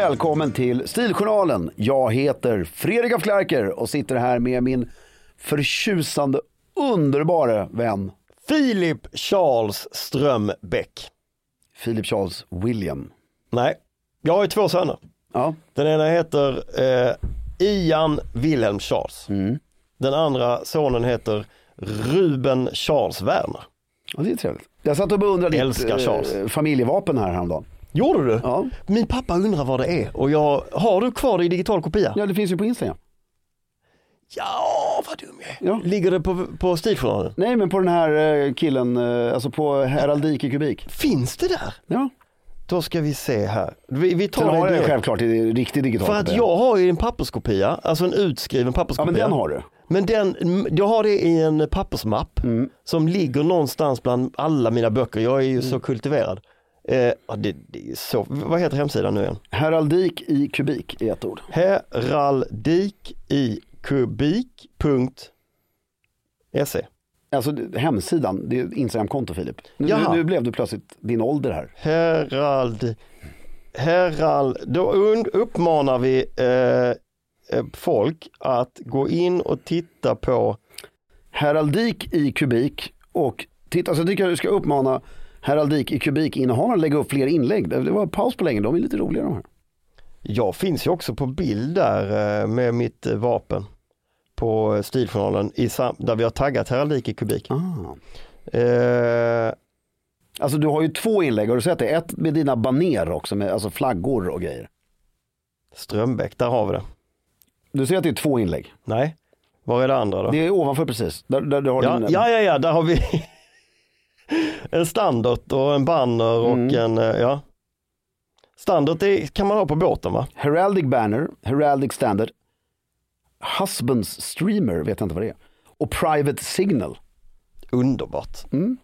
välkommen till Stiljournalen. Jag heter Fredrik af Klerker och sitter här med min förtjusande, underbara vän Filip Charles Strömbäck. Philip Charles William. Nej, jag har ju två söner. Ja, Den ena heter eh, Ian Wilhelm Charles. Den andra sonen heter Ruben Charles Werner. och det är trevligt. Jag satt och beundrade ditt eh, familjevapen här häromdagen. Gjorde du? Ja. Min pappa undrar vad det är och jag, har du kvar det i digital kopia? Ja, det finns ju på Instagram. Ja, vad dum jag är. Ja. Ligger det på, på stiljournalen? Nej, men på den här eh, killen, eh, alltså på heraldik i kubik. Finns det där? Ja, Då ska vi se här. Vi, vi tar sen har jag självklart i riktig digital För att jag har ju en papperskopia, alltså en utskriven Ja, papperskopia. men den har du. Men den, jag har det i en pappersmapp Mm. som ligger någonstans bland alla mina böcker. Jag är ju Mm. så kultiverad. Eh, det, det är så, vad heter hemsidan nu igen? Heraldik i kubik i ett ord. Heraldik i kubik.se Alltså hemsidan, det är Instagramkonto Filip. Nu, nu, nu blev du plötsligt din ålder här. Herald, Herald, då uppmanar vi eh, eh, folk att gå in och titta på Heraldik i kubik och titta, så jag tycker jag du ska uppmana Heraldik i kubik att lägga upp fler inlägg. Det var paus på länge, de är lite roliga de här. Jag finns ju också på bild där eh, med mitt eh, vapen på eh, Stiljournalen i där vi har taggat heraldik i kubik. Ah. Eh, Alltså du har ju två inlägg, har du sett det? Ett med dina baner också, med alltså flaggor och grejer. Strömbäck, där har vi det. Du ser att det är två inlägg. Nej, var är det andra då? Det är ovanför precis. Där, där du har Ja, din, ja, ja, ja, där har vi en standard och en banner och Mm. en, eh, ja. Standard det kan man ha på båten va? Heraldic banner, Heraldic standard, Husbands streamer, vet jag inte vad det är. Och private signal. Underbart. Mm.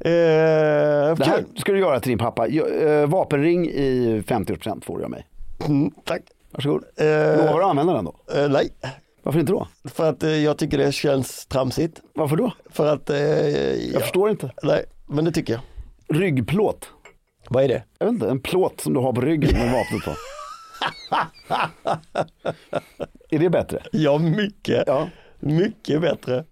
Eh, Det här ska du göra till din pappa. Eh, vapenring i 50% får du av mig. Mm, tack. Varsågod. Eh, Lovar du att använda den då? eh, nej, Varför inte då? för att eh, jag tycker det känns tramsigt. Varför då? För att, eh, Jag ja, förstår inte. nej, men det tycker jag. Ryggplåt. Vad är det? Jag vet inte, en plåt som du har på ryggen med vapnet på. är det bättre? Ja, mycket, Ja. mycket bättre.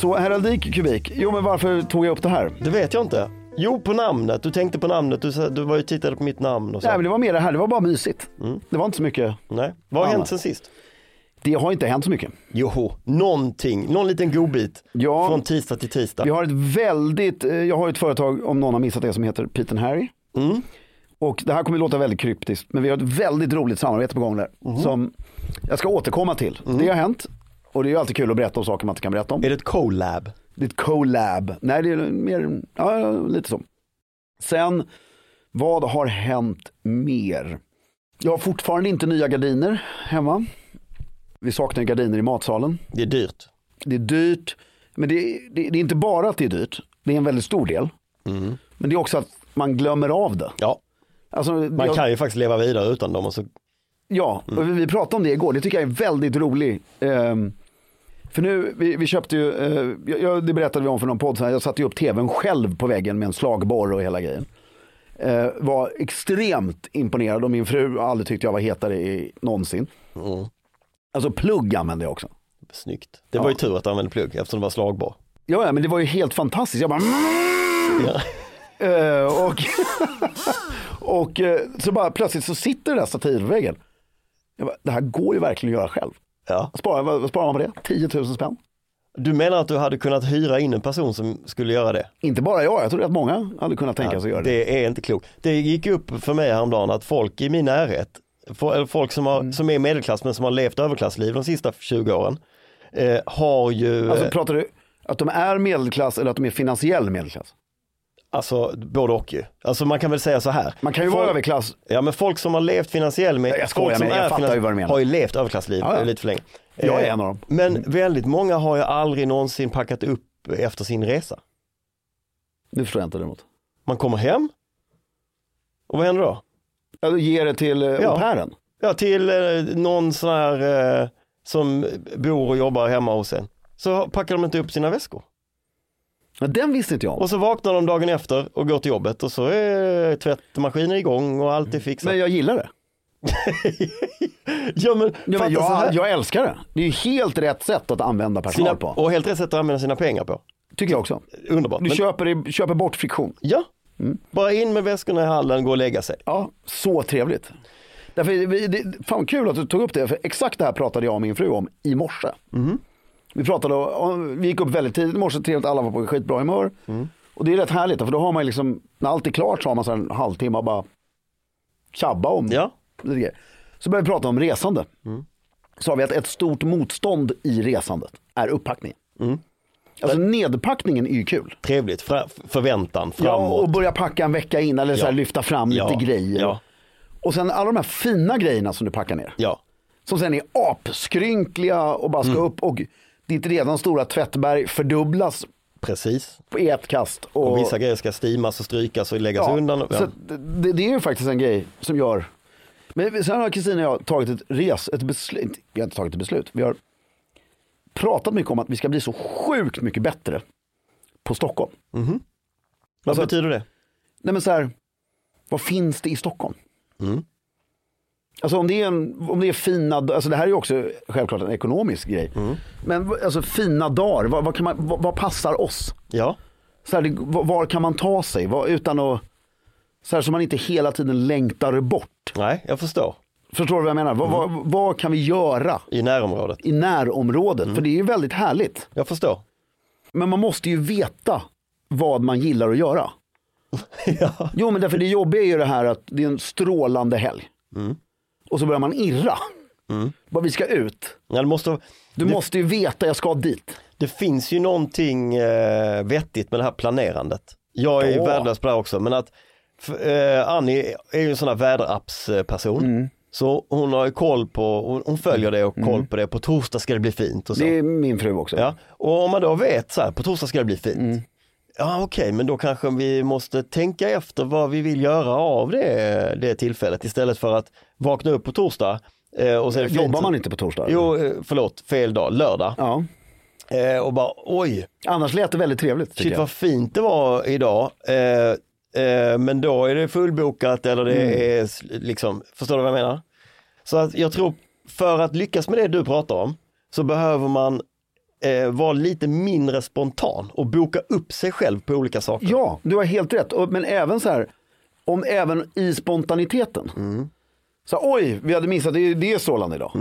Så heraldik kubik. Jo men varför tog jag upp det här? Det vet jag inte. Jo, på namnet. Du tänkte på namnet. Du, du var ju tittade på mitt namn och så. Nej men det var mer det här, det var bara mysigt. Det var inte så mycket. Nej. Vad har hänt sen sist? Det har inte hänt så mycket. Joho, någonting. Någon liten godbit. Ja. Från tisdag till tisdag. Vi har ett väldigt, eh, jag har ett företag om någon har missat det som heter Pete Harry. Mm. Och det här kommer låta väldigt kryptiskt men vi har ett väldigt roligt samarbete på gång där. Mm. Som jag ska återkomma till. Det har hänt och det är ju alltid kul att berätta om saker man inte kan berätta om. Är det ett collab? Det är ett collab. Nej det är mer, ja lite så. Sen, vad har hänt mer? Jag har fortfarande inte nya gardiner hemma. Vi saknar gardiner i matsalen. Det är dyrt. Det är dyrt, men det är, det, det är inte bara att det är dyrt. Det är en väldigt stor del. Men det är också att man glömmer av det. Ja, Alltså, man jag, kan ju faktiskt leva vidare utan dem. Och så... Ja, och vi- pratade om det igår. Det tycker jag är väldigt roligt. Ehm, för nu, vi, vi köpte ju, eh, jag, det berättade vi om för någon podd, jag satte ju upp tvn själv på väggen med en slagborr och hela grejen. Eh, var extremt imponerad och min fru har aldrig tyckt jag var hetare i, någonsin. Mm. Alltså plugg använde jag också. Snyggt. Det var ju tur att du använde plugg eftersom det var slagbar. Ja, ja, men det var ju helt fantastiskt. Jag bara... Ja. Eh, och och eh, så bara plötsligt så sitter det där stativet på väggen. Jag bara, det här går ju verkligen att göra själv. Ja. Spara, vad, sparar man på det? 10 000 spänn? Du menar att du hade kunnat hyra in en person som skulle göra det? Inte bara jag, jag tror att många hade kunnat tänka sig att göra det. Det är inte klokt. Det gick upp för mig häromdagen att folk i min närhet, folk som, Mm. har, som är medelklass men som har levt överklassliv de sista 20 åren, eh, har ju, alltså, pratar du att de är medelklass eller att de är finansiell medelklass? Alltså både och ju. Alltså man kan väl säga så här. Man kan ju folk, vara överklass. Ja men folk som har levt finansiell med, Jag folk som med jag är fattar ju vad du menar. har ju levt överklassliv Ja, ja. lite för länge. Jag är Eh, en av dem. Men väldigt många har ju aldrig någonsin packat upp efter sin resa. Nu förstår jag inte däremot. Man kommer hem och vad händer då? Eller ge det till eh, Ja. au pairen. Ja, till eh, någon sån här eh, som bor och jobbar hemma hos en. Så packar de inte upp sina väskor. Den visste inte jag om. Och så vaknar de dagen efter och går till jobbet och så är tvättmaskinen igång och allt är fixat. Men jag gillar det. ja, men, Ja, men jag, jag älskar det. Det är ju helt rätt sätt att använda personal sina, på. och helt rätt sätt att använda sina pengar på. Tycker jag också. Underbart. Du Men, köper, köper bort friktion. ja, Mm. bara in med väskorna i hallen, gå och lägga sig. Ja, så trevligt. Därför, det, fan kul att du tog upp det, för exakt det här pratade jag och min fru om i morse. Vi pratade, om- vi gick upp väldigt tidigt i morse, trevligt, alla var på skitbra humör. Och det är rätt härligt, för då har man liksom, när allt är klart så har man så en halvtimme att bara tjabba om Ja. grejer. Så började vi prata om resande. Så har vi att ett stort motstånd i resandet är upppackningen. Alltså nedpackningen är ju kul. Trevligt, Fra, förväntan Ja, framåt. och börja packa en vecka in eller så Ja. lyfta fram lite Ja, grejer. ja. Och sen alla de här fina grejerna som du packar ner. Ja, Som sen är apskrynkliga och bara ska Mm. upp och ditt redan stora tvättberg fördubblas precis. på ett kast. Och, Och vissa grejer ska stimas och strykas och läggas ja, undan. Ja. det, det är ju faktiskt en grej som gör. Men sen har Kristina och jag tagit ett res, ett beslut. Vi har inte tagit ett beslut. Vi har pratat mycket om att vi ska bli så sjukt mycket bättre på Stockholm. Vad alltså- betyder det? Nej men så här, vad finns det i Stockholm? Mm. Alltså om det är, en, om det är fina, alltså det här är ju också självklart en ekonomisk grej. Mm. Men alltså fina dagar, vad, vad, kan man, vad, vad passar oss? Ja, Så här, var, var kan man ta sig vad, utan att, så här så man inte hela tiden längtar bort. nej, jag förstår. Förstår du vad jag menar? Vad, vad, Mm. vad kan vi göra I närområdet. i närområdet? Mm. För det är ju väldigt härligt. Jag förstår. Men man måste ju veta vad man gillar att göra. ja. Jo men därför det jobbiga är ju det här att det är en strålande helg. Mm. Och så börjar man irra. Bara vi ska ut. Ja, det, måste, Du det, måste ju veta, jag ska dit. det finns ju någonting eh, vettigt med det här planerandet. Jag är Ja. värdelös på det här också, men att eh, Annie är ju en sån här väderappsperson. Mm. Så hon har ju koll på, hon, följer det och koll på det. På torsdag ska det bli fint och så. Det är min fru också. Ja, och om man då vet så här, på torsdag ska det bli fint. Mm. Ja okej, men då kanske vi måste tänka efter vad vi vill göra av det, det tillfället istället för att vakna upp på torsdag eh, och så. Jobbar man inte på torsdag? Jo, eh, förlåt, fel dag, lördag. Ja. Eh, och bara oj, Annars lät det väldigt trevligt. shit jag. vad fint det var idag. Men då är det fullbokat eller det Mm. är liksom, förstår du vad jag menar? Så att jag tror, för att lyckas med det du pratar om, så behöver man eh, vara lite mindre spontan och boka upp sig själv på olika saker. Ja, du har helt rätt. Men även så här, om även i spontaniteten. Så oj, vi hade missat, det, det är strålande idag.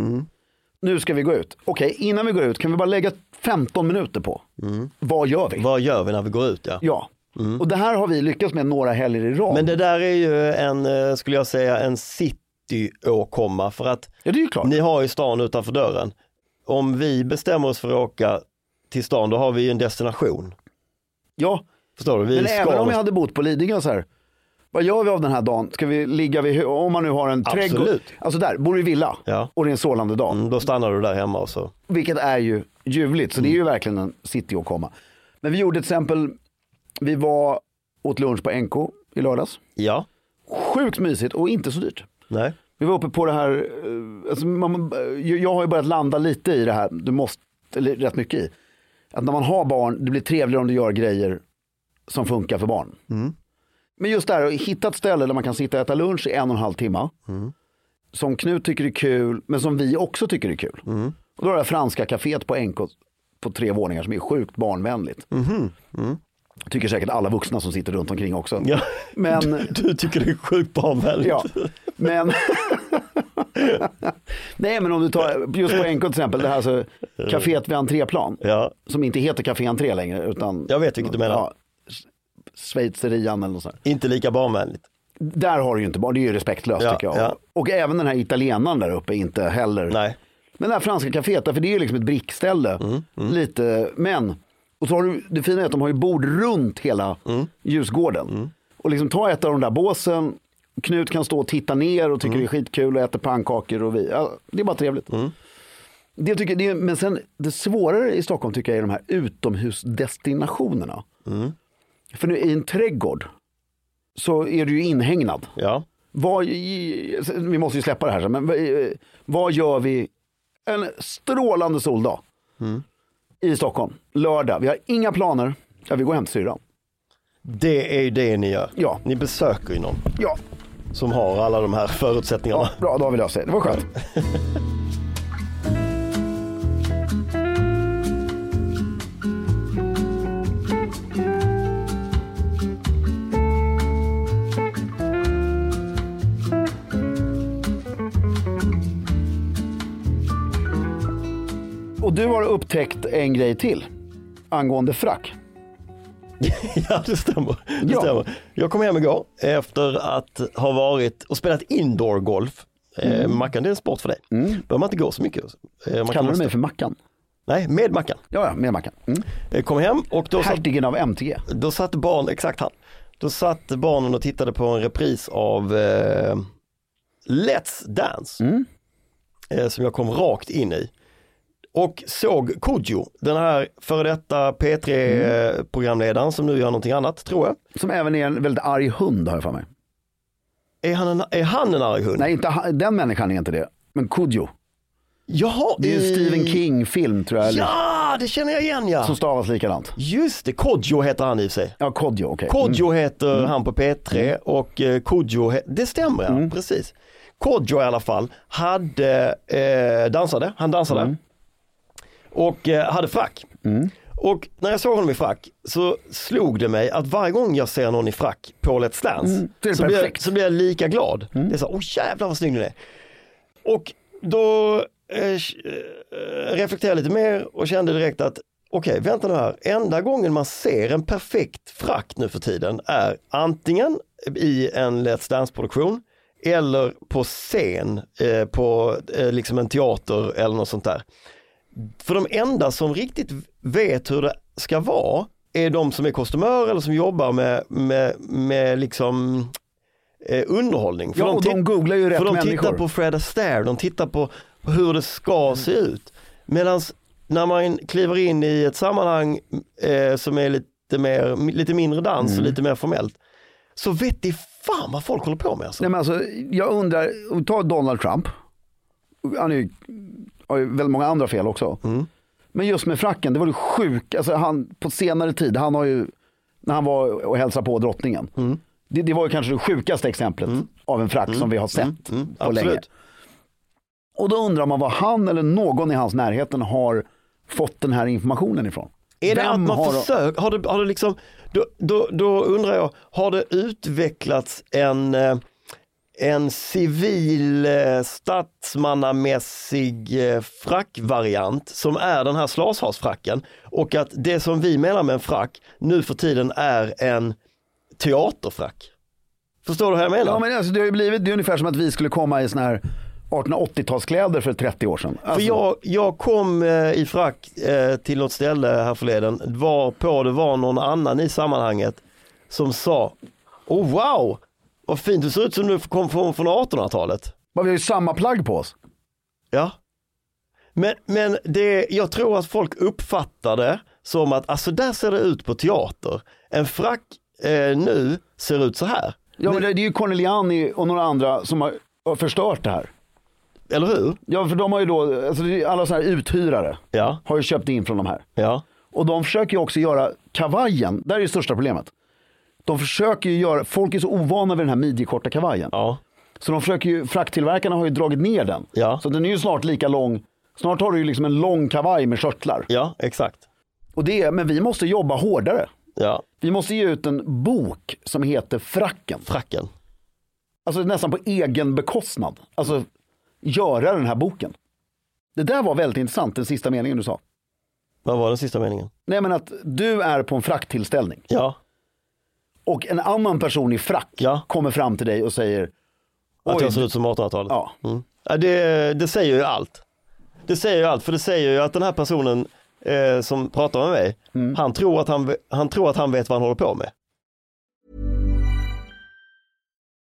Nu ska vi gå ut. Okej, innan vi går ut kan vi bara lägga 15 minuter på. Vad gör vi? Vad gör vi när vi går ut? Ja. Ja, och det här har vi lyckats med några helger i rad. Men det där är ju en, eh, skulle jag säga, en cityåkomma för att ja, är ni har ju stan utanför dörren. Om vi bestämmer oss för att åka till stan, då har vi ju en destination. Ja, Förstår du? Vi men även om jag hade bott på Lidingö så här. Vad gör vi av den här dagen? Ska vi ligga vid, om man nu har en Absolut. trädgård. Alltså där, bor du i villa Ja. och det är en strålande dag. Mm, Då stannar du där hemma och så. Vilket är ju ljuvligt, så det är Mm. ju verkligen en cityåkomma. Men vi gjorde till exempel, vi var åt lunch på NK i lördags. Ja, Sjukt mysigt och inte så dyrt. nej. Vi var uppe på det här, eh, alltså man, eh, jag har ju börjat landa lite i det här, du måste, eller rätt mycket i. Att när man har barn, det blir trevligare om du gör grejer som funkar för barn. Men just det här, att hitta ett ställe där man kan sitta och äta lunch i en och en halv timme. Som Knut tycker är kul, men som vi också tycker är kul. Och då är det franska kaféet på NK på tre våningar som är sjukt barnvänligt. Tycker säkert alla vuxna som sitter runt omkring också. Ja. Men Du tycker det är sjukt barnvänligt. Ja, men... Nej, men om du tar just på NK till exempel, det här alltså, kaféet vid entréplan. Ja. Som inte heter Café Entré längre, utan... Jag vet vilket du menar. Ja, Schweizerian eller något sånt. Inte lika barnvänligt. Där har du ju inte barn, det är ju respektlöst Ja, tycker jag. ja. Och även den här italienaren där uppe inte heller. Nej. Men det här franska kaféet, för det är ju liksom ett brickställe. Mm, Lite, men. Och så har du, det fina är att de har ju bord runt hela Mm. ljusgården. Och liksom ta ett av de där båsen, Knut kan stå och titta ner och tycker Mm. det är skitkul och äter pannkakor och vi. Ja, det är bara trevligt. Det tycker, det, är- men sen det svårare i Stockholm tycker jag är de här utomhusdestinationerna. Mm. För nu i en trädgård så är du ju inhägnad. Ja. Vad, vi måste ju släppa det här, men vad, vad gör vi en strålande soldag i Stockholm, lördag. Vi har inga planer, ja, vi går hem till syrran. Det är ju det ni gör. Ja. Ni besöker ju någon Ja, som har alla de här förutsättningarna. ja, bra, då har vi löst det. Det var skönt. du har upptäckt en grej till angående frack. Ja, det stämmer. Det Ja. stämmer. Jag kom hem igår efter att ha varit och spelat indoor-golf. Eh, Mackan, det är en sport för dig. Behöver man inte gå så mycket. Eh, Mm. Kallar du mig för Mackan? Nej, med Mackan. Ja, med Mackan. Mm. Eh, Kom hem och då Hertigen av MTG. då satt barn, exakt han. Då satt barnen och tittade på en repris av eh, Let's Dance. Mm. Eh, som jag kom rakt in i. Och såg Kodjo, den här före detta P3-programledaren som nu gör någonting annat tror jag. Som även är en väldigt arg hund har jag för mig. Är han en, är han en arg hund? Nej, inte, han- den människan är inte det. Men Kodjo. Jaha, Det är en i- Stephen King-film tror jag. eller- Ja, det känner jag igen ja. Som stavas likadant. Just det, Kodjo heter han i och för sig. Ja, Kodjo, okej. Kodjo heter Mm. han på P3 och eh, Kodjo, he- det stämmer ja, Mm. precis. Kodjo i alla fall hade, eh, dansade, han dansade Mm. Och eh, hade frack. Och när jag såg honom i frack så slog det mig att varje gång jag ser någon i frack på Let's Dance Mm, så, blir jag, så blir jag lika glad. Det är så, åh jävlar vad snygg du är. Och då eh, eh, reflekterade jag lite mer och kände direkt att okej, vänta nu här. Enda gången man ser en perfekt frack nu för tiden är antingen i en Let's Dance-produktion eller på scen eh, på eh, liksom en teater eller något sånt där. För de enda som riktigt vet hur det ska vara är de som är kostymörer eller som jobbar med, med, med liksom eh, underhållning. För Ja, de tit- googlar ju rätt För de människor. tittar på Fred Astaire, de tittar på hur det ska se ut. Medan när man kliver in i ett sammanhang eh, som är lite, mer, lite mindre dans Mm. och lite mer formellt, så vet de fan vad folk håller på med. Alltså. Nej, men alltså, jag undrar, tar Donald Trump. Han är ju, har ju väldigt många andra fel också. Mm. Men just med fracken, det var det sjuka. Alltså han, på senare tid, han har ju, när han var och hälsade på drottningen. Mm. Det, det var ju kanske det sjukaste exemplet av en frack som vi har sett på länge. Absolut. Och då undrar man vad han eller någon i hans närheten har fått den här informationen ifrån? Är det Vem att man har- försöker, har det, har det liksom, då, då, då undrar jag, har det utvecklats en, eh, en civil eh, statsmannamässig eh, frackvariant som är den här slashasfracken och att det som vi menar med en frack nu för tiden är en teaterfrack? Förstår du hur jag menar? Ja, men alltså, det har ju blivit, det är ungefär som att vi skulle komma i såna här 1880-talskläder för 30 år sedan. Alltså, För jag, jag kom eh, i frack eh, till något ställe här förleden, var på det var någon annan i sammanhanget som sa, oh wow, vad fint, du ser ut som du kom från, från 1800-talet. Vi har ju samma plagg på oss. Ja. Men, men det, jag tror att folk uppfattar det som att, alltså där ser det ut på teater. En frack eh, nu ser ut så här. Ja, men det, det är ju Corneliani och några andra som har, har förstört det här. Eller hur? Ja, för de har ju då, alltså alla sådana här uthyrare Ja, har ju köpt in från de här. ja, Och de försöker ju också göra kavajen, där är det största problemet. De försöker ju göra, folk är så ovana vid den här midjekorta kavajen. ja, Så de försöker ju, fracktillverkarna har ju dragit ner den. Ja. Så den är ju snart lika lång, snart har du ju liksom en lång kavaj med körtlar. ja, exakt. Och det är, men vi måste jobba hårdare. Ja, Vi måste ge ut en bok som heter Fracken. fracken. Alltså nästan på egen bekostnad. Alltså göra den här boken. Det där var väldigt intressant, den sista meningen du sa. Vad var den sista meningen? Nej men att du är på en fracktillställning Ja, och en annan person i frack Ja. kommer fram till dig och säger att jag ser ut som 1800-talet. Ja. Mm. Det, det säger ju allt. Det säger ju allt, för det säger ju att den här personen eh, som pratar med mig, Mm. han, tror att han, han tror att han vet vad han håller på med.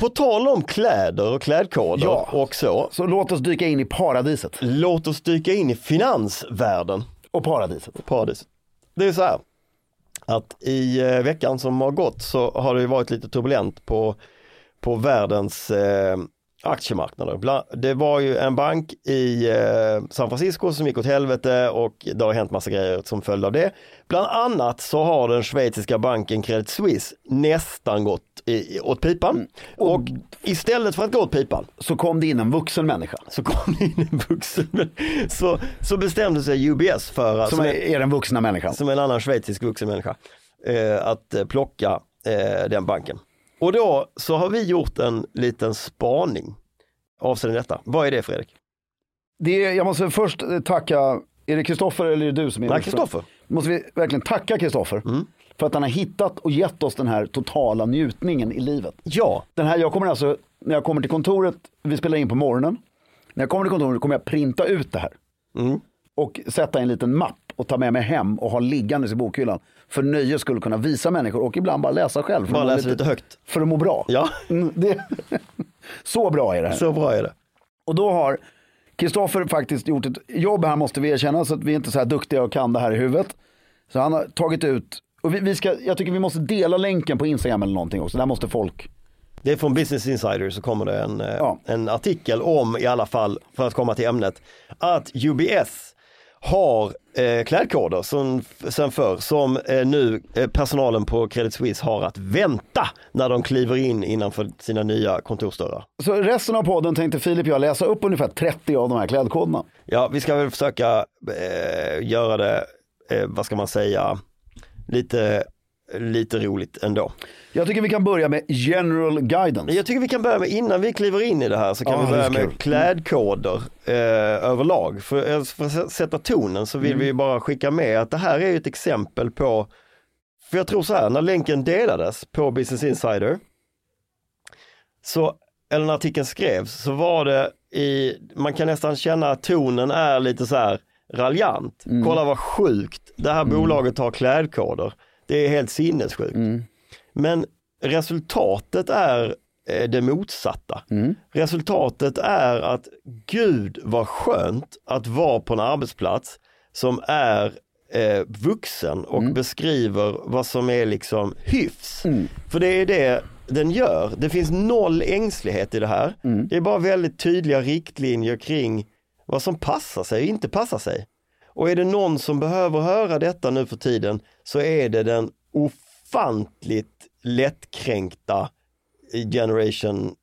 På tal om kläder och klädkoder Ja. och så, så låt oss dyka in i paradiset. låt oss dyka in i finansvärlden. Och paradiset. Paradis. Det är så här att i eh, veckan som har gått så har det ju varit lite turbulent på, på världens eh, aktiemarknader. Det var ju en bank i eh, San Francisco som gick åt helvete och det har hänt massa grejer som följd av det. Bland annat så har den schweiziska banken Credit Suisse nästan gått i, åt pipan. Och istället för att gå åt pipan Så kom det in en vuxen människa. så kom det in en vuxen. Så, så bestämde sig UBS för att Som är, är den vuxna människan. som en annan schweizisk vuxen människa, eh, att eh, plocka eh, den banken. Och då så har vi gjort en liten spaning avseende detta. Vad är det Fredrik? Det jag måste först tacka, är det Kristoffer eller är det du som är Nej? Kristoffer. Måste vi verkligen tacka Kristoffer för att han har hittat och gett oss den här totala njutningen i livet. Ja, Den här, jag kommer alltså, när jag kommer till kontoret, vi spelar in på morgonen. När jag kommer till kontoret kommer jag printa ut det här. Mm. Och sätta en liten mapp och ta med mig hem och ha liggandes i bokhyllan. För nöje skulle kunna visa människor och ibland bara läsa själv. Bara läsa lite högt. För att må bra. Ja. Mm, det, så bra är det här. Så bra är det. Och då har Kristoffer faktiskt gjort ett jobb här måste vi erkänna så att vi är inte så här duktiga och kan det här i huvudet. Så han har tagit ut, och vi, vi ska, jag tycker vi måste dela länken på Instagram eller någonting också. Där måste folk, Det är från Business Insider så kommer det en, eh, Ja. en artikel om i alla fall, för att komma till ämnet, att UBS har eh, klädkoder som, sen förr som eh, nu eh, personalen på Credit Suisse har att vänta när de kliver in innanför sina nya kontorsdörrar. Så resten av podden tänkte Filip och jag läsa upp ungefär 30 av de här klädkoderna. Ja, vi ska väl försöka eh, göra det, eh, vad ska man säga, lite, lite roligt ändå. Jag tycker vi kan börja med general guidance. Jag tycker vi kan börja med, innan vi kliver in i det här så kan Ja, vi börja med kul. klädkoder eh, överlag. För, eh, för att sätta tonen så Mm. vill vi bara skicka med att det här är ett exempel på, för jag tror så här, när länken delades på Business Insider, så, eller när artikeln skrevs, så var det i, man kan nästan känna att tonen är lite så här raljant. Mm. Kolla vad sjukt, det här bolaget har klädkoder. Det är helt sinnessjukt. Mm. Men resultatet är eh, det motsatta. Mm. Resultatet är att gud vad skönt att vara på en arbetsplats som är eh, vuxen och Mm. beskriver vad som är liksom hyfs. För det är det den gör. Det finns noll ängslighet i det här. Mm. Det är bara väldigt tydliga riktlinjer kring vad som passar sig och inte passar sig. Och är det någon som behöver höra detta nu för tiden så är det den ofantligt lättkränkta generation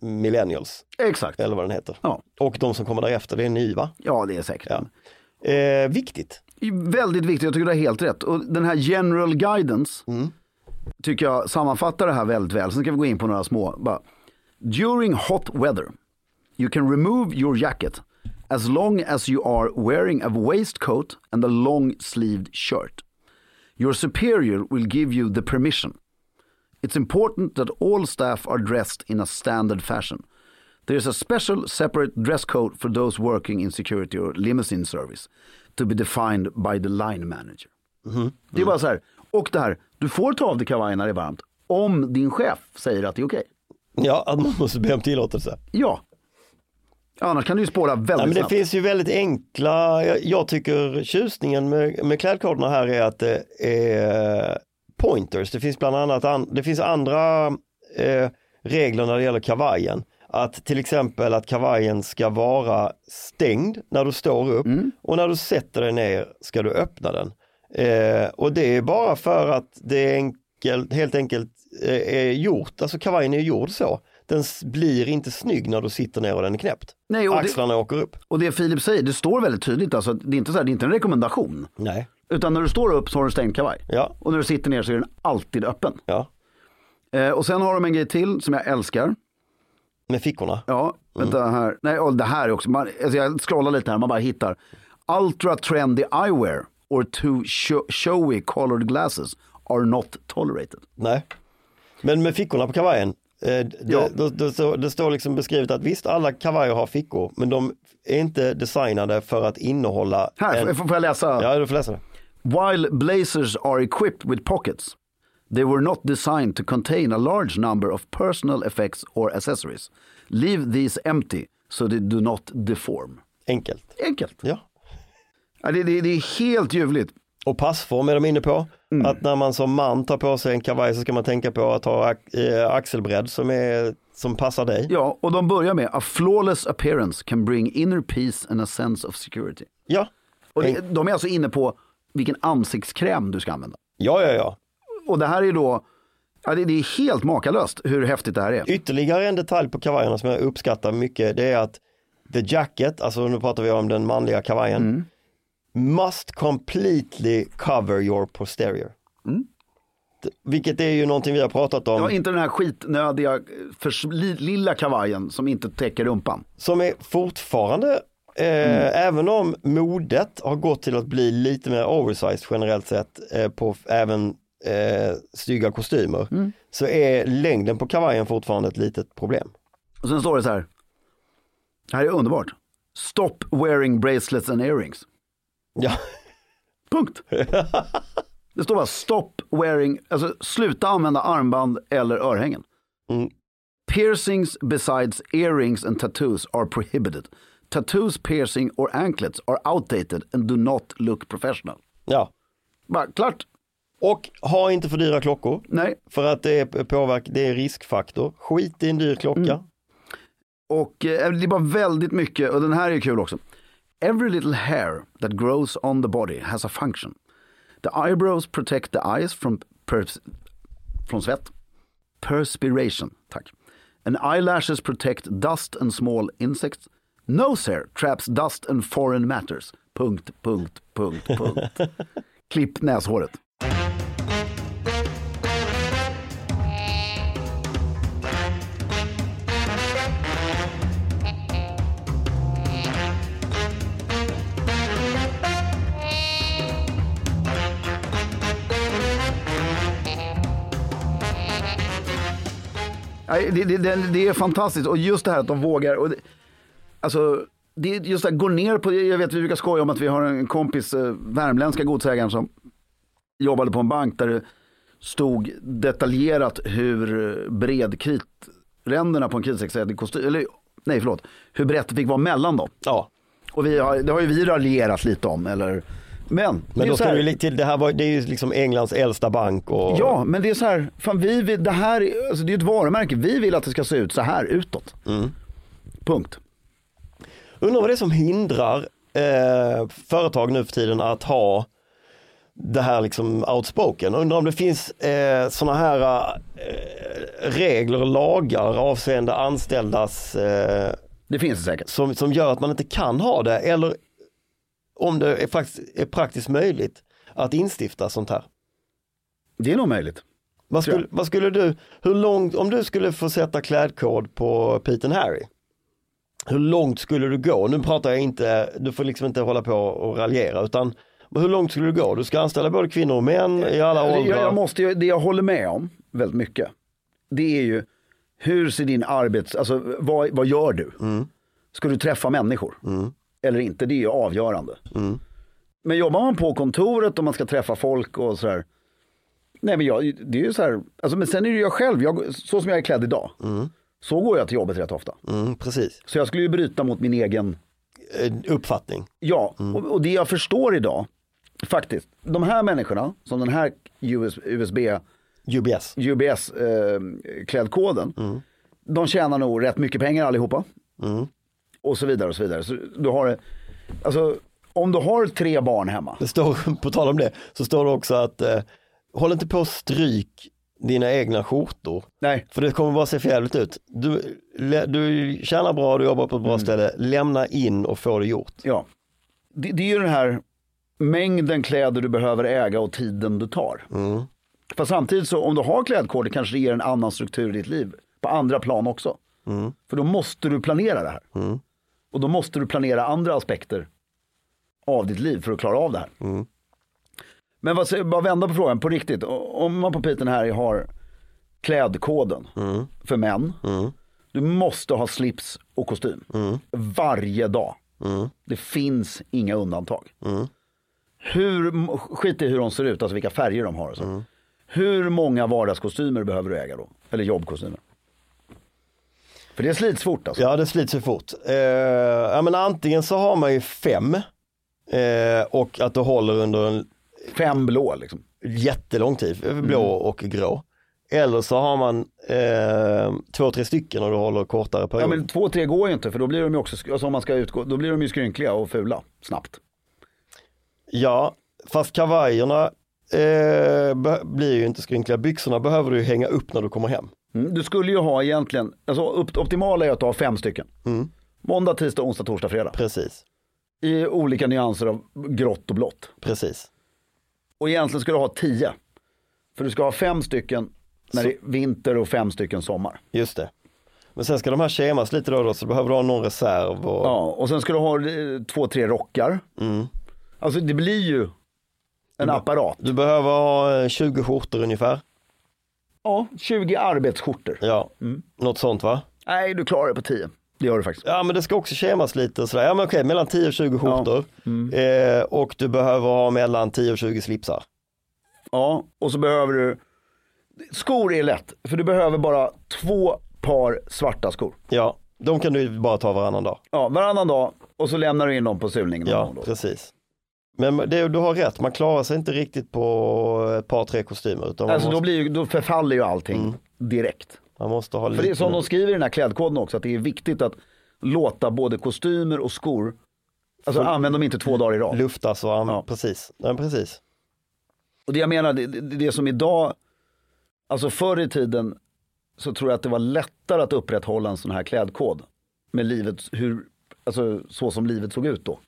millennials, Exakt. eller vad den heter. Ja. Och de som kommer därefter, det är ny va? ja, det är säkert. Ja. Eh, viktigt. Väldigt viktigt, jag tycker du har helt rätt. Och den här general guidance tycker jag sammanfattar det här väldigt väl. Sen ska vi gå in på några små. Bara. During hot weather you can remove your jacket as long as you are wearing a waistcoat and a long sleeved shirt. Your superior will give you the permission. It's important that all staff are dressed in a standard fashion. There is a special separate dress code for those working in security or limousine service to be defined by the line manager. Det är bara så här, och det här, du får ta av dig kavajen när det är varmt om din chef säger att det är okej. Ja, att man måste be om tillåtelse. Ja. Annars kan du ju spåra väldigt Ja, men det snabbt. finns ju väldigt enkla, jag, jag tycker tjusningen med, med klädkoderna här är att det är pointers. Det finns bland annat an, det finns andra eh, regler när det gäller kavajen. Att till exempel att kavajen ska vara stängd när du står upp och när du sätter dig ner ska du öppna den. Eh, och det är bara för att det är enkelt, helt enkelt eh, är gjort, alltså kavajen är gjord så. Den blir inte snygg när du sitter ner och den är knäppt. Nej, och det- Axlarna åker upp. Och det Filip säger, det står väldigt tydligt. Alltså, det, är inte så här, det är inte en rekommendation. Nej. Utan när du står upp så har du stängt kavaj. Ja. Och när du sitter ner så är den alltid öppen. Ja, Eh, och sen har de en grej till som jag älskar. med fickorna. Ja, vänta här. Nej, och det här är också, man, alltså jag scrollar lite här, man bara hittar. Ultra trendy eyewear or too sho- showy colored glasses are not tolerated. Nej. Men med fickorna på kavajen, eh, det, Ja. det, det, står, det står liksom beskrivet att visst alla kavajer har fickor, men de är inte designade för att innehålla Här, en... får får jag läsa? Ja, du får läsa det. While blazers are equipped with pockets, they were not designed to contain a large number of personal effects or accessories. Leave these empty so they do not deform. Enkelt. Enkelt. Ja. Ja, det, det, det är helt ljuvligt. Och passform är de inne på. Mm. Att när man som man tar på sig en kavaj så ska man tänka på att ha eh, axelbredd som, är, som passar dig. Ja, och de börjar med a flawless appearance can bring inner peace and a sense of security. Ja, Och det, de är alltså inne på vilken ansiktskräm du ska använda. ja, ja. ja. Och det här är då, ja, det, det är helt makalöst hur häftigt det här är. Ytterligare en detalj på kavajerna som jag uppskattar mycket det är att the jacket, alltså nu pratar vi om den manliga kavajen, Mm. Must completely cover your posterior. D- Vilket är ju någonting vi har pratat om, Mm. Ja, inte den här skitnödiga lilla kavajen som inte täcker rumpan. som är fortfarande, eh, Mm. även om modet har gått till att bli lite mer oversized generellt sett eh, på även eh, stygga kostymer, Mm. så är längden på kavajen fortfarande ett litet problem. Och sen står det så här. Det här är underbart. Stop wearing bracelets and earrings. Ja, Punkt. Det står bara stop wearing, alltså sluta använda armband eller örhängen. Mm. Piercings besides earrings and tattoos are prohibited. Tattoos, piercing or anklets are outdated and do not look professional. ja. Bara klart. Och ha inte för dyra klockor. Nej. För att det är påverk, det är riskfaktor. Skit i en dyr klocka. Och eh, det är bara väldigt mycket, och den här är kul också. Every little hair that grows on the body has a function. The eyebrows protect the eyes from, pers- från svett. Perspiration, tack. And eyelashes protect dust and small insects. Nose hair traps dust and foreign matters. Punkt, punkt, punkt, punkt. Klipp näshåret. Det, det, det, det är fantastiskt och just det här att de vågar. Och det, alltså, det just det här, gå ner på, jag vet vi brukar skoja om att vi har en kompis, eh, värmländska godsägaren som jobbade på en bank där det stod detaljerat hur bred kritränderna på en kritstrecksäd kostym, eller nej förlåt, hur brett det fick vara mellan dem. Ja. Och vi har, det har ju vi raljerat lite om, eller men, Men då ska här- du till, det här var, det är ju liksom Englands äldsta bank och Ja, men det är så här, fan vi vill, det här, är- alltså det är ett varumärke, vi vill att det ska se ut så här utåt. Punkt. Undrar vad det är som hindrar eh, företag nu för tiden att ha det här liksom outspoken. Undrar om det finns eh, sådana här eh, regler och lagar avseende anställdas eh, Det finns det säkert. som, som gör att man inte kan ha det eller om det är, faktiskt, är praktiskt möjligt att instifta sånt här. Det är nog möjligt. Vad skulle, vad skulle du, hur långt, om du skulle få sätta klädkod på Pete and Harry, hur långt skulle du gå? Nu pratar jag inte, du får liksom inte hålla på och raljera utan hur långt skulle du gå? Du ska anställa både kvinnor och män i alla Jag, åldrar. jag måste, ju- det jag håller med om väldigt mycket, det är ju hur ser din arbets, alltså vad, vad gör du? Ska du träffa människor? Eller inte? Det är ju avgörande. Men jobbar man på kontoret och man ska träffa folk och sådär. Nej men jag, det är ju så här, alltså, men sen är det jag själv, jag, så som jag är klädd idag. Så går jag till jobbet rätt ofta. Mm, precis, Så jag skulle ju bryta mot min egen Eh, uppfattning. Ja, och, och det jag förstår idag, faktiskt, de här människorna som den här US, USB, UBS. UBS eh, klädkoden, de tjänar nog rätt mycket pengar allihopa. Och så vidare och så vidare. Så du har, alltså, om du har tre barn hemma, Det står, på tal om det, så står det också att eh, håll inte på och stryk dina egna skjortor. nej, För det kommer bara se för jävligt ut. Du, du tjänar bra, du jobbar på ett bra ställe, lämna in och få det gjort. ja. Det, det är ju den här mängden kläder du behöver äga och tiden du tar. För samtidigt så om du har kanske det ger en annan struktur i ditt liv. På andra plan också. För då måste du planera det här. Och då måste du planera andra aspekter av ditt liv för att klara av det här. Men vad, bara vända på frågan på riktigt. Om man på Piten här har klädkoden för män. Du måste ha slips och kostym. Varje dag. Det finns inga undantag. Hur, skit i hur de ser ut, alltså vilka färger de har och så. Hur många vardagskostymer behöver du äga då? Eller jobbkostymer? För det slits fort alltså. Ja, det slits ju fort. Eh, ja, men antingen så har man ju fem eh, och att du håller under en Fem blå liksom. jättelång tid, blå och grå. Eller så har man eh, två, tre stycken och du håller kortare Ja period. men två, tre går ju inte för då blir de ju också, alltså om man ska utgå, då blir de ju skrynkliga och fula snabbt. Ja, fast kavajerna eh, blir ju inte skrynkliga. Byxorna behöver du hänga upp när du kommer hem. Mm, du skulle ju ha egentligen, alltså upp, optimala är att du har fem stycken. Måndag, tisdag, onsdag, torsdag, fredag. Precis, I olika nyanser av grått och blått. precis. Och egentligen ska du ha tio. För du ska ha fem stycken när det är vinter och fem stycken sommar. Just det. Men sen ska de här schemas lite då, då så behöver du ha någon reserv. Och... Ja, och sen ska du ha eh, två, tre rockar. Alltså det blir ju en apparat. Du behöver ha eh, 20 skjortor ungefär. Ja, 20 arbetsskjortor. Ja, något sånt va? Nej, du klarar det på 10. Det gör du faktiskt. Ja men det ska också schemas lite och sådär. Ja men okej, mellan 10 och 20 skjortor. Eh, och du behöver ha mellan 10 och 20 slipsar. Ja, och så behöver du, skor är lätt, för du behöver bara två par svarta skor. Ja, de kan du bara ta varannan dag. Ja, varannan dag och så lämnar du in dem på sulningen. Ja, precis. Men det, du har rätt, man klarar sig inte riktigt på ett par tre kostymer. Utan Alltså då, måste, blir, ju- då förfaller ju allting direkt. man måste ha För lite... det är som de skriver i den här klädkoden också, att det är viktigt att låta både kostymer och skor Alltså använd dem inte två dagar i rad. luftas och Ja. precis. Ja, precis. Och det jag menar, det, det, det som idag, alltså förr i tiden så tror jag att det var lättare att upprätthålla en sån här klädkod. Med livet, hur, alltså så som livet såg ut då.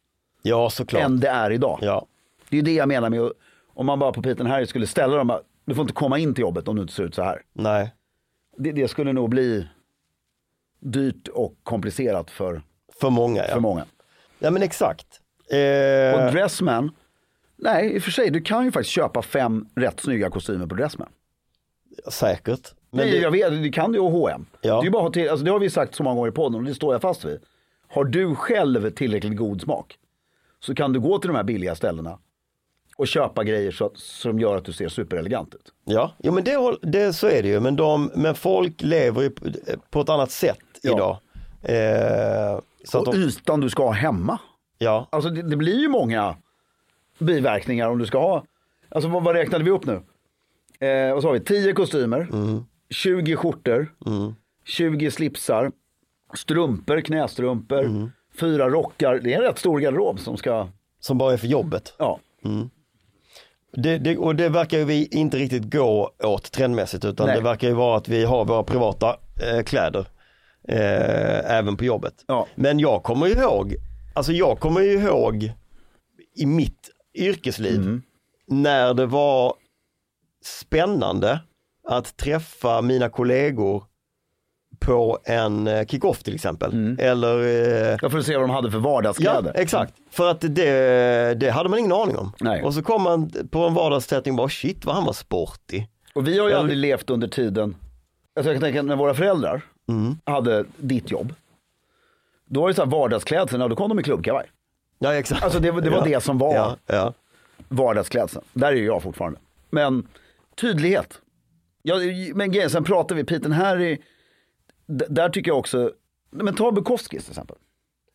Ja, såklart. Än det är idag. Ja. Det är det jag menar med, om man bara på Piten Harry skulle ställa dem, du får inte komma in till jobbet om du inte ser ut så här. Nej. Det, det skulle nog bli dyrt och komplicerat för, För många ja. för många. Ja men exakt. Eh, Och Dressman, nej i och för sig, du kan ju faktiskt köpa fem rätt snygga kostymer på Dressman. säkert. Men Nej, det, jag vet, det kan du ju H&M. Ja. Det, är bara alltså det har vi sagt så många gånger i podden och det står jag fast vid. Har du själv tillräckligt god smak så kan du gå till de här billiga ställena och köpa grejer så att, som gör att du ser superelegant ut. ja, jo, men det, det, så är det ju. Men, de, men folk lever ju på, ett annat sätt Ja. idag. Eh, så att och de, ytan du ska ha hemma. ja, Alltså det, det blir ju många biverkningar om du ska ha, alltså vad, vad räknade vi upp nu? Eh, vad sa vi, 10 kostymer, 20 skjortor, 20 slipsar, strumpor, knästrumpor, fyra rockar. Det är en rätt stor garderob som ska, som bara är för jobbet. ja. Det, det, och det verkar ju vi inte riktigt gå åt trendmässigt utan Nej. det verkar ju vara att vi har våra privata eh, kläder eh, även på jobbet. Ja. Men jag kommer ihåg, alltså jag kommer ihåg i mitt yrkesliv Mm. när det var spännande att träffa mina kollegor på en eh, kick-off till exempel. Mm. Eller eh, Jag får se vad de hade för Ja, vardagskläder. exakt. För att det, det hade man ingen aning om. Nej. Och så kom man på en vardagssättning och bara shit vad han var sportig. Och vi har ju aldrig levt under tiden, alltså jag kan tänka när våra föräldrar Mm. hade ditt jobb. Då var det så här vardagsklädsel, ja, då kom de i klubbkavaj. Ja exakt. Alltså det, var- det var ja. det som var Ja, ja. vardagsklädseln. Där är ju jag fortfarande. Men tydlighet. Ja, men grejen, sen pratar vi, Peten Harry, där tycker jag också, men ta Bukowskis till exempel.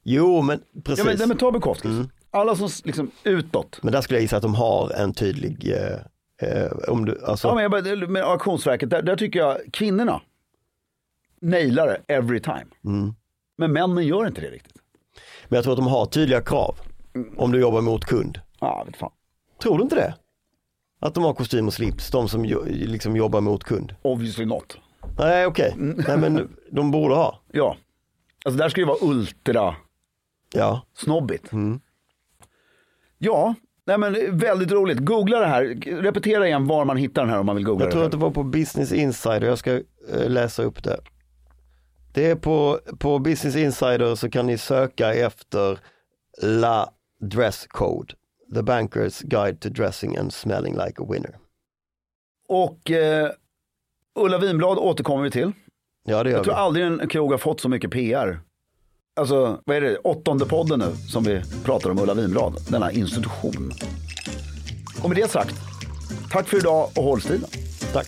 Jo men precis. Ja, men, men, men ta Bukowskis. Alla som liksom utåt. där skulle jag gissa att de har en tydlig, eh, eh, om du, alltså, Ja, men jag bara, med auktionsverket, där, där tycker jag kvinnorna nailar det every time. Men männen gör inte det riktigt. men jag tror att de har tydliga krav. Om du jobbar mot kund. Ja, vet fan. Tror du inte det? Att de har kostym och slips, de som liksom jobbar mot kund. Obviously not. Nej okej, nej men de borde ha. Ja. Alltså där ska det vara ultra Ja, snobbigt. Ja, nej men väldigt roligt. Googla det här. Repetera igen var man hittar den här om man vill googla Jag tror det. att det var på Business Insider, jag ska eh, läsa upp det. Det är på, på Business Insider så kan ni söka efter La Dress Code. The Bankers Guide to Dressing and Smelling Like a Winner. Och eh, Ulla Vinblad återkommer vi till. Ja det gör Jag tror vi. aldrig en krog har fått så mycket PR. Alltså, vad är det, åttonde podden nu som vi pratar om Ulla Vinblad, denna institution. Och med det sagt, tack för idag och håll stilen. Tack.